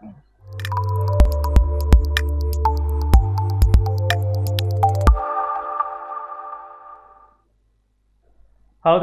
Halo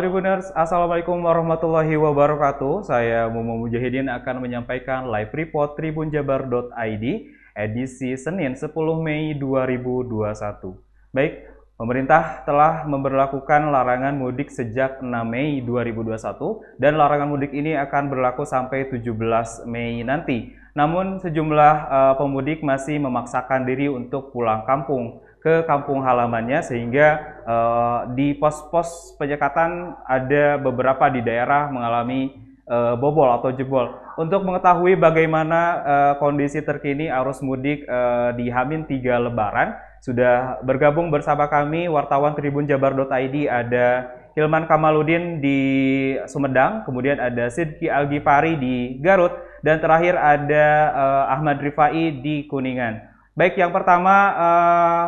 Tribuners, Assalamualaikum warahmatullahi wabarakatuh. Saya Mumu Mujahidin akan menyampaikan live report tribunjabar.id edisi Senin 10 Mei 2021. Baik, pemerintah telah memperlakukan larangan mudik sejak 6 Mei 2021 dan larangan mudik ini akan berlaku sampai 17 Mei nanti. Namun sejumlah uh, pemudik masih memaksakan diri untuk pulang kampung ke kampung halamannya sehingga uh, di pos-pos penyekatan ada beberapa di daerah mengalami uh, bobol atau jebol. Untuk mengetahui bagaimana uh, kondisi terkini arus mudik uh, di Hamin 3 Lebaran, sudah bergabung bersama kami wartawan Tribun Jabar.id ada Hilman Kamaludin di Sumedang, kemudian ada Sidki Algifari di Garut, dan terakhir ada uh, Ahmad Rifai di Kuningan. Baik, yang pertama uh,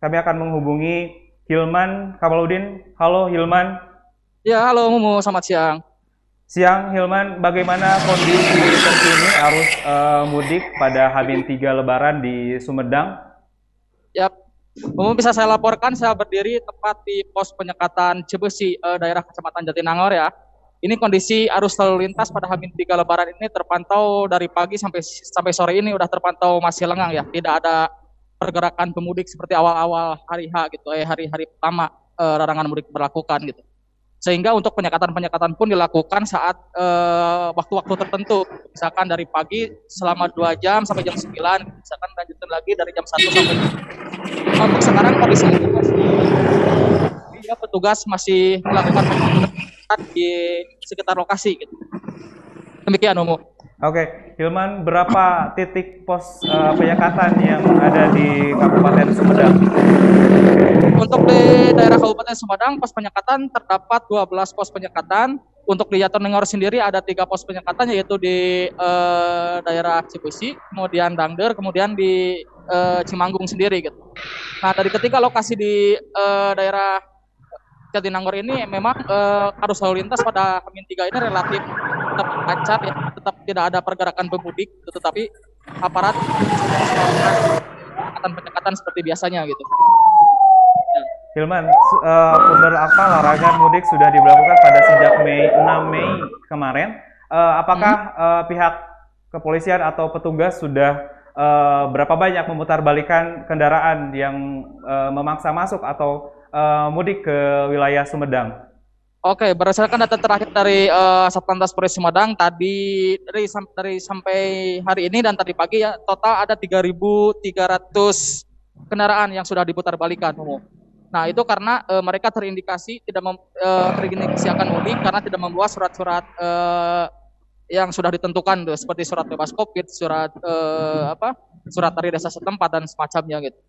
kami akan menghubungi Hilman Kamaludin. Halo Hilman. Ya, halo Mumu, selamat siang. Siang Hilman, bagaimana kondisi terkini arus uh, mudik pada Habin 3 Lebaran di Sumedang? Ya, Mumu bisa saya laporkan, saya berdiri tepat di pos penyekatan Cebesi, uh, daerah Kecamatan Jatinangor ya. Ini kondisi arus lalu lintas pada Hamin 3 Lebaran ini terpantau dari pagi sampai sampai sore ini udah terpantau masih lengang ya, tidak ada pergerakan pemudik seperti awal-awal hari H gitu, eh hari-hari pertama eh, larangan mudik berlakukan gitu. Sehingga untuk penyekatan-penyekatan pun dilakukan saat eh, waktu-waktu tertentu, misalkan dari pagi selama 2 jam sampai jam 9, misalkan lanjutin lagi dari jam 1 sampai nah, untuk sekarang kondisi itu masih ya, petugas masih melakukan penyekatan di sekitar lokasi gitu. Demikian umum. Oke, Hilman, berapa titik pos uh, penyekatan yang ada di Kabupaten Sumedang? Untuk di daerah Kabupaten Sumedang, pos penyekatan terdapat 12 pos penyekatan. Untuk di Jatinangor sendiri ada tiga pos penyekatan, yaitu di uh, daerah Cibusi, kemudian Dangder, kemudian di uh, Cimanggung sendiri. Gitu. Nah, dari ketiga lokasi di uh, daerah Jatinangor ini memang uh, arus lalu lintas pada Hamin 3 ini relatif tetap lancar ya, tetap tidak ada pergerakan pemudik, tetapi aparat akan penyekatan seperti biasanya gitu. Hilman, uh, apa larangan mudik sudah diberlakukan pada sejak Mei 6 Mei kemarin? Uh, apakah hmm. uh, pihak kepolisian atau petugas sudah uh, berapa banyak memutarbalikkan kendaraan yang uh, memaksa masuk atau uh, mudik ke wilayah Sumedang? Oke, berdasarkan data terakhir dari uh, Satlantas Polres Sumedang tadi dari, dari sampai hari ini dan tadi pagi ya total ada 3.300 kendaraan yang sudah diputar balikan. Nah itu karena uh, mereka terindikasi tidak mem, uh, terindikasi akan mudik karena tidak membawa surat-surat uh, yang sudah ditentukan tuh, seperti surat bebas covid, surat uh, apa, surat dari desa setempat dan semacamnya gitu.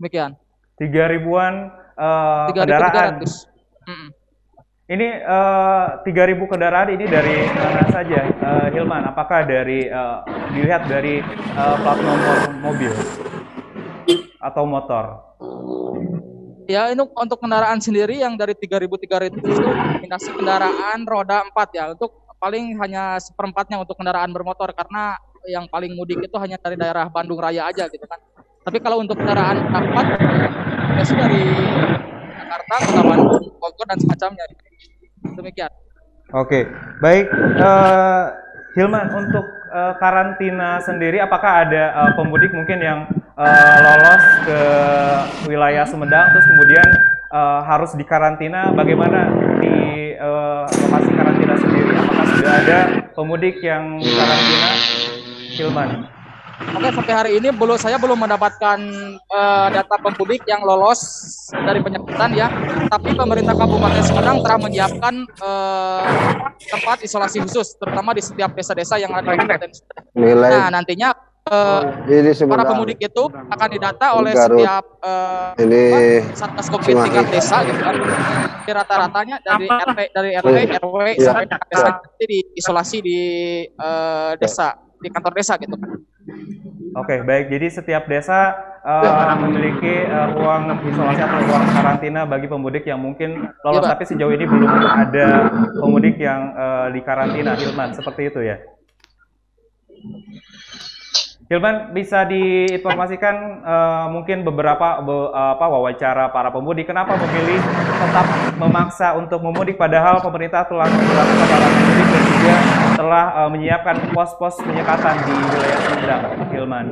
Demikian tiga ribuan uh, kendaraan. Mm. Ini eh, tiga uh, ribu kendaraan ini dari mana saja, uh, Hilman? Apakah dari uh, dilihat dari uh, plat nomor mobil atau motor? Ya, ini untuk kendaraan sendiri yang dari 3.300 itu dominasi kendaraan roda 4 ya. Untuk paling hanya seperempatnya untuk kendaraan bermotor karena yang paling mudik itu hanya dari daerah Bandung Raya aja gitu kan. Tapi kalau untuk kendaraan empat biasa dari Jakarta, Kota Bandung, Bogor dan semacamnya. Demikian. Oke, baik. Uh, Hilman, untuk uh, karantina sendiri, apakah ada uh, pemudik mungkin yang uh, lolos ke wilayah Sumedang, terus kemudian uh, harus dikarantina? Bagaimana di uh, lokasi karantina sendiri? Apakah sudah ada pemudik yang karantina? Hilman. Oke sampai hari ini belum saya belum mendapatkan uh, data pemudik yang lolos dari penyekatan ya. Tapi pemerintah Kabupaten Sumedang telah menyiapkan uh, tempat isolasi khusus, terutama di setiap desa-desa yang ada di Kabupaten Sumedang. Nah nantinya uh, para pemudik itu akan didata oleh setiap uh, ini satgas covid tingkat desa gitu kan. Rata-ratanya dari RT dari RT RW sampai desa di isolasi di uh, desa di kantor desa gitu kan. Oke, okay, baik. Jadi setiap desa uh, memiliki uh, ruang isolasi atau ruang karantina bagi pemudik yang mungkin lolos, ya, tapi sejauh ini belum ada pemudik yang uh, di karantina, Hilman. Seperti itu ya? Hilman bisa diinformasikan uh, mungkin beberapa be, apa wawancara para pemudik kenapa memilih tetap memaksa untuk memudik padahal pemerintah telah melakukan pemudik telah uh, menyiapkan pos-pos penyekatan di wilayah Sumedang, Hilman.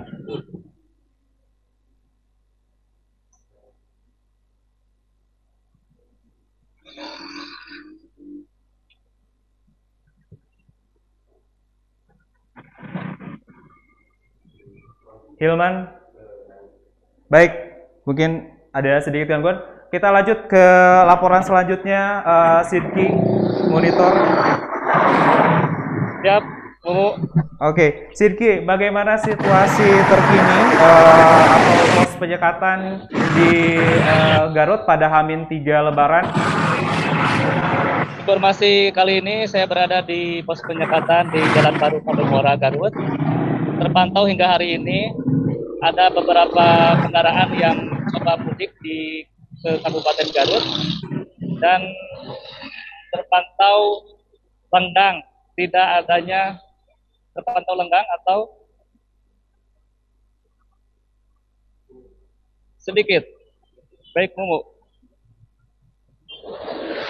Hilman. Baik, mungkin ada sedikit gangguan. Kita lanjut ke laporan selanjutnya, uh, Sidki Monitor. Siap, Mumu. Oke, Sidki, bagaimana situasi terkini uh, atau pos penyekatan di uh, Garut pada Hamin 3 Lebaran? Informasi kali ini saya berada di pos penyekatan di Jalan Baru Pademora Garut terpantau hingga hari ini ada beberapa kendaraan yang coba mudik di ke Kabupaten Garut dan terpantau lenggang, tidak adanya terpantau lenggang atau sedikit. Baik, Mumu.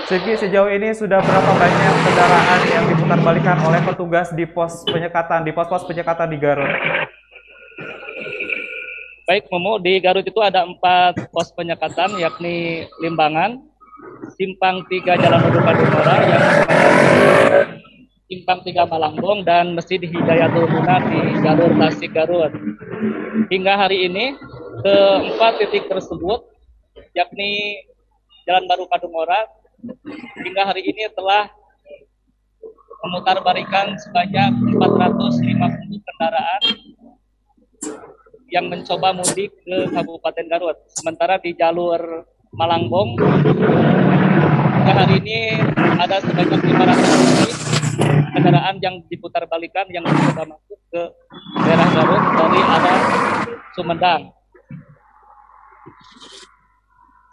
Segi sejauh ini sudah berapa banyak kendaraan yang diputar balikan oleh petugas di pos penyekatan, di pos-pos penyekatan di Garut? Baik, Momo, di Garut itu ada empat pos penyekatan, yakni Limbangan, Simpang Tiga Jalan Udukan Kadungora, yang Simpang Tiga Malangbong, dan Masjid Hidayatul Guna di Jalur Tasik Garut. Hingga hari ini, keempat titik tersebut, yakni Jalan Baru Kadungora, hingga hari ini telah memutar barikan sebanyak 450 kendaraan yang mencoba mudik ke Kabupaten Garut. Sementara di jalur Malangbong, hingga hari ini ada sebanyak 500 kendaraan yang diputar balikan yang mencoba masuk ke daerah Garut dari arah Sumedang.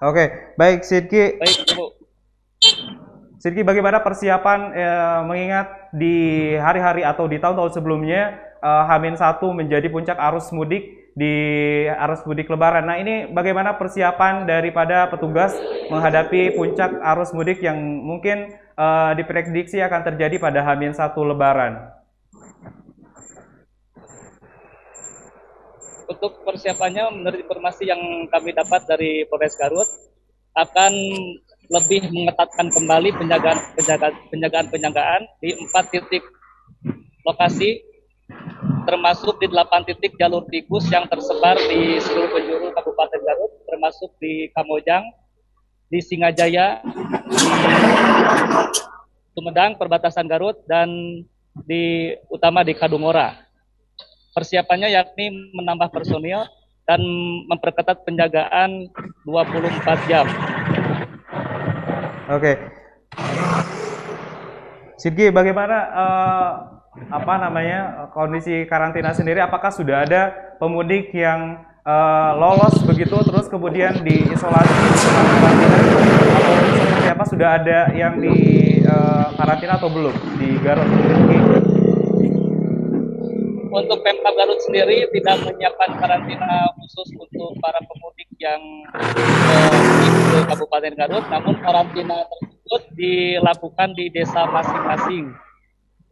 Oke, baik Sidki. Baik, Bu. Sirki, bagaimana persiapan eh, mengingat di hari-hari atau di tahun-tahun sebelumnya eh, Hamin 1 menjadi puncak arus mudik di arus mudik lebaran. Nah ini bagaimana persiapan daripada petugas menghadapi puncak arus mudik yang mungkin eh, diprediksi akan terjadi pada Hamin 1 lebaran? Untuk persiapannya menurut informasi yang kami dapat dari Polres Garut akan lebih mengetatkan kembali penjagaan penjagaan penjagaan penjagaan di empat titik lokasi termasuk di delapan titik jalur tikus yang tersebar di seluruh penjuru Kabupaten Garut termasuk di Kamojang, di Singajaya, di Sumedang perbatasan Garut dan di utama di Kadungora. Persiapannya yakni menambah personil dan memperketat penjagaan 24 jam. Oke. Sidgi, bagaimana uh, apa namanya kondisi karantina sendiri? Apakah sudah ada pemudik yang uh, lolos begitu, terus kemudian diisolasi karantina, atau seperti apa? Sudah ada yang di uh, karantina atau belum di Garut? Untuk Pemkab Garut sendiri tidak menyiapkan karantina khusus untuk para pemudik yang uh, ke Kabupaten Garut, namun karantina tersebut dilakukan di desa masing-masing,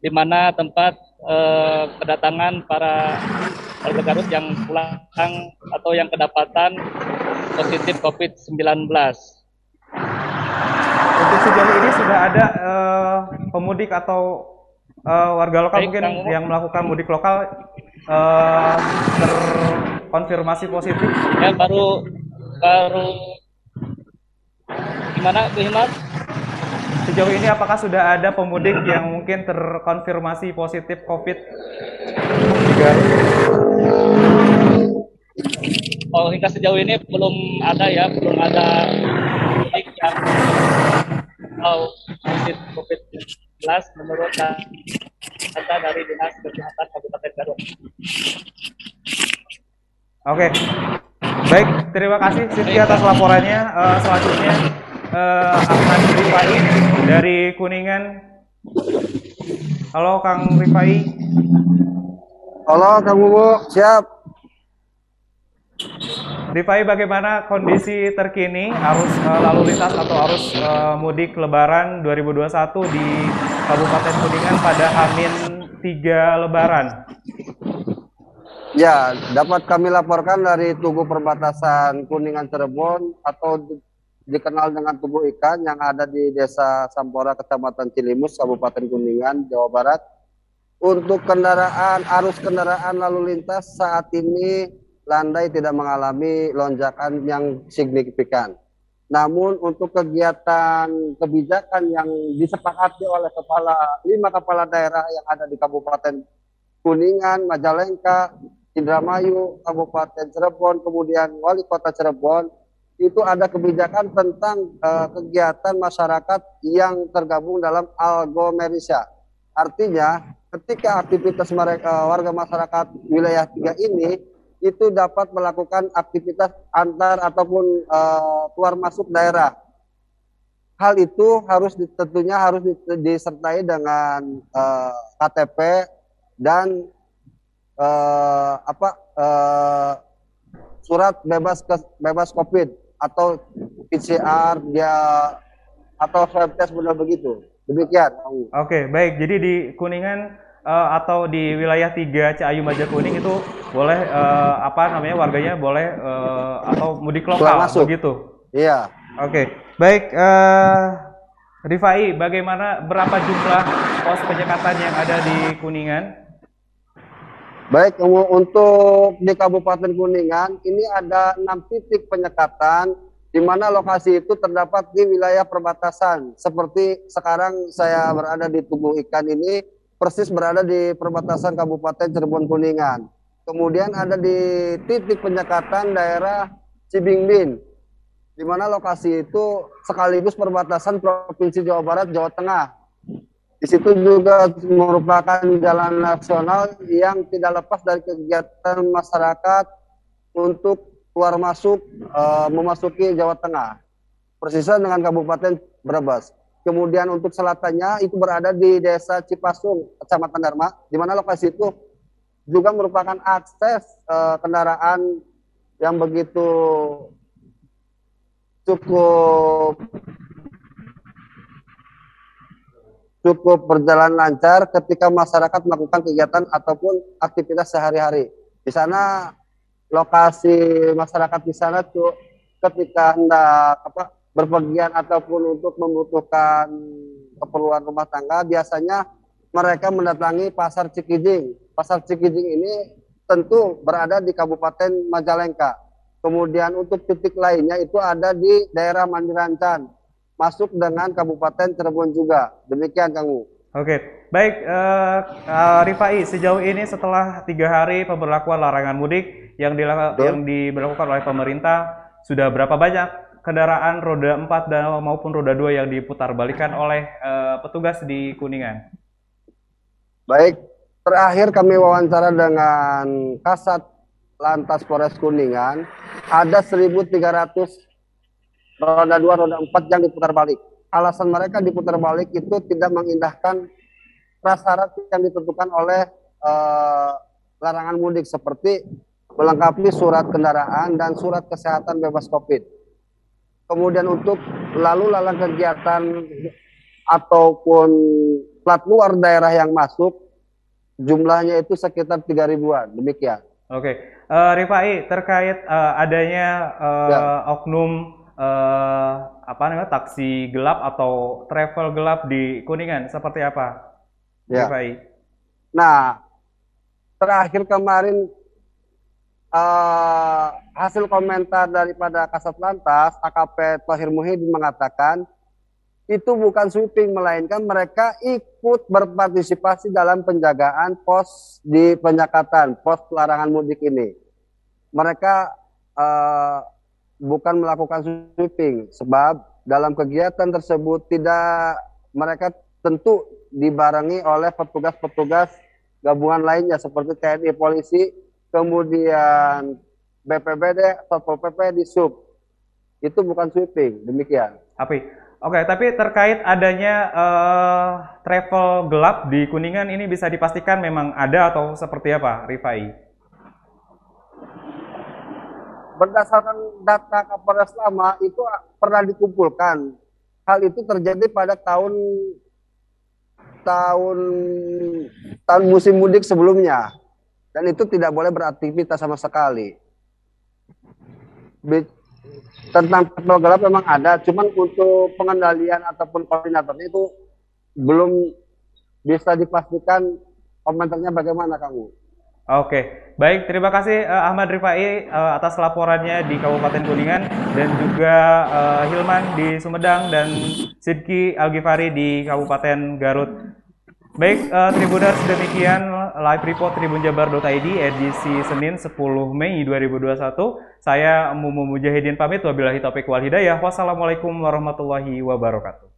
di mana tempat uh, kedatangan para warga Garut yang pulang atau yang kedapatan positif COVID-19. Untuk sejauh ini sudah ada uh, pemudik atau uh, warga lokal Baik, mungkin yang melakukan mudik lokal uh, terkonfirmasi positif? Ya baru baru gimana Bu? Sejauh ini apakah sudah ada pemudik yang mungkin terkonfirmasi positif COVID? Oh hingga sejauh ini belum ada ya, belum ada pemudik yang oh, positif COVID menurut data dari Dinas Kesehatan Kabupaten Garut. Oke, baik. Terima kasih Siti atas laporannya. Uh, selanjutnya uh, Ahmad Rifai dari Kuningan. Halo Kang Rifai. Halo Kang Bubu, siap. Rifai, bagaimana kondisi terkini arus uh, lalu lintas atau arus uh, mudik Lebaran 2021 di Kabupaten Kuningan pada Hamin 3 Lebaran? Ya, dapat kami laporkan dari Tugu Perbatasan Kuningan Cirebon atau dikenal dengan Tugu Ikan yang ada di Desa Sampora, Kecamatan Cilimus, Kabupaten Kuningan, Jawa Barat. Untuk kendaraan, arus kendaraan lalu lintas saat ini landai tidak mengalami lonjakan yang signifikan. Namun untuk kegiatan kebijakan yang disepakati oleh kepala lima kepala daerah yang ada di Kabupaten Kuningan, Majalengka, Indramayu, Kabupaten Cirebon, kemudian Wali Kota Cirebon, itu ada kebijakan tentang uh, kegiatan masyarakat yang tergabung dalam algomerisya. Artinya ketika aktivitas mereka eh, warga masyarakat wilayah tiga ini itu dapat melakukan aktivitas antar ataupun uh, keluar masuk daerah. Hal itu harus tentunya harus disertai dengan uh, KTP dan uh, apa uh, surat bebas ke, bebas COVID atau PCR dia atau swab test benar begitu. Demikian. Oke, baik. Jadi di Kuningan uh, atau di wilayah 3 Ciayu Kuning itu boleh uh, apa namanya warganya boleh uh, atau mudik lokal masuk. begitu. Iya. Oke. Baik uh, Rifai, bagaimana berapa jumlah pos penyekatan yang ada di Kuningan? Baik, untuk di Kabupaten Kuningan ini ada enam titik penyekatan di mana lokasi itu terdapat di wilayah perbatasan. Seperti sekarang saya berada di Tugu Ikan ini, persis berada di perbatasan Kabupaten Cirebon Kuningan. Kemudian ada di titik penyekatan daerah Cibingbin, di mana lokasi itu sekaligus perbatasan Provinsi Jawa Barat, Jawa Tengah. Di situ juga merupakan jalan nasional yang tidak lepas dari kegiatan masyarakat untuk keluar masuk uh, memasuki Jawa Tengah. Persisnya dengan Kabupaten Brebes. Kemudian untuk selatannya itu berada di Desa Cipasung, Kecamatan Dharma, di mana lokasi itu juga merupakan akses uh, kendaraan yang begitu cukup cukup berjalan lancar ketika masyarakat melakukan kegiatan ataupun aktivitas sehari-hari. Di sana lokasi masyarakat di sana tuh ketika hendak apa berpergian ataupun untuk membutuhkan keperluan rumah tangga biasanya mereka mendatangi pasar Cikijing. Pasar Cikijing ini tentu berada di Kabupaten Majalengka. Kemudian untuk titik lainnya itu ada di daerah Mandirancan, masuk dengan Kabupaten Cirebon juga. Demikian Kang Oke, baik uh, uh, Rifai, sejauh ini setelah tiga hari pemberlakuan larangan mudik yang, yang diberlakukan oleh pemerintah, sudah berapa banyak kendaraan roda 4 dan maupun roda 2 yang diputar balikan oleh uh, petugas di Kuningan? Baik, terakhir kami wawancara dengan Kasat Lantas Polres Kuningan, ada 1.300 roda 2, roda 4 yang diputar balik alasan mereka diputar balik itu tidak mengindahkan prasyarat yang ditentukan oleh uh, larangan mudik seperti melengkapi surat kendaraan dan surat kesehatan bebas COVID. Kemudian untuk lalu lalang kegiatan ataupun plat luar daerah yang masuk jumlahnya itu sekitar 3 ribuan. Demikian. Oke, uh, Rifai terkait uh, adanya uh, ya. oknum uh, apa namanya taksi gelap atau travel gelap di Kuningan seperti apa? Ya. Nah, terakhir kemarin uh, hasil komentar daripada Kasat Lantas AKP Tohir Muhyiddin mengatakan itu bukan sweeping melainkan mereka ikut berpartisipasi dalam penjagaan pos di penyekatan pos pelarangan mudik ini. Mereka uh, bukan melakukan sweeping. Sebab dalam kegiatan tersebut tidak mereka tentu dibarengi oleh petugas-petugas gabungan lainnya seperti TNI polisi kemudian BPBD Satpol PP di sub. Itu bukan sweeping demikian. Tapi Oke, tapi terkait adanya uh, travel gelap di Kuningan ini bisa dipastikan memang ada atau seperti apa, Rifai? Berdasarkan data Kapolres Lama itu pernah dikumpulkan. Hal itu terjadi pada tahun tahun tahun musim mudik sebelumnya dan itu tidak boleh beraktivitas sama sekali. Tentang patrol gelap memang ada, cuman untuk pengendalian ataupun koordinatornya itu belum bisa dipastikan komentarnya bagaimana kamu. Oke, baik. Terima kasih uh, Ahmad Rifai uh, atas laporannya di Kabupaten Kuningan dan juga uh, Hilman di Sumedang dan Sidki Algifari di Kabupaten Garut. Baik, uh, Tribuners demikian live report tribunjabar.id edisi Senin 10 Mei 2021. Saya Mumu Mujahidin pamit wabillahi taufiq wal hidayah. Wassalamualaikum warahmatullahi wabarakatuh.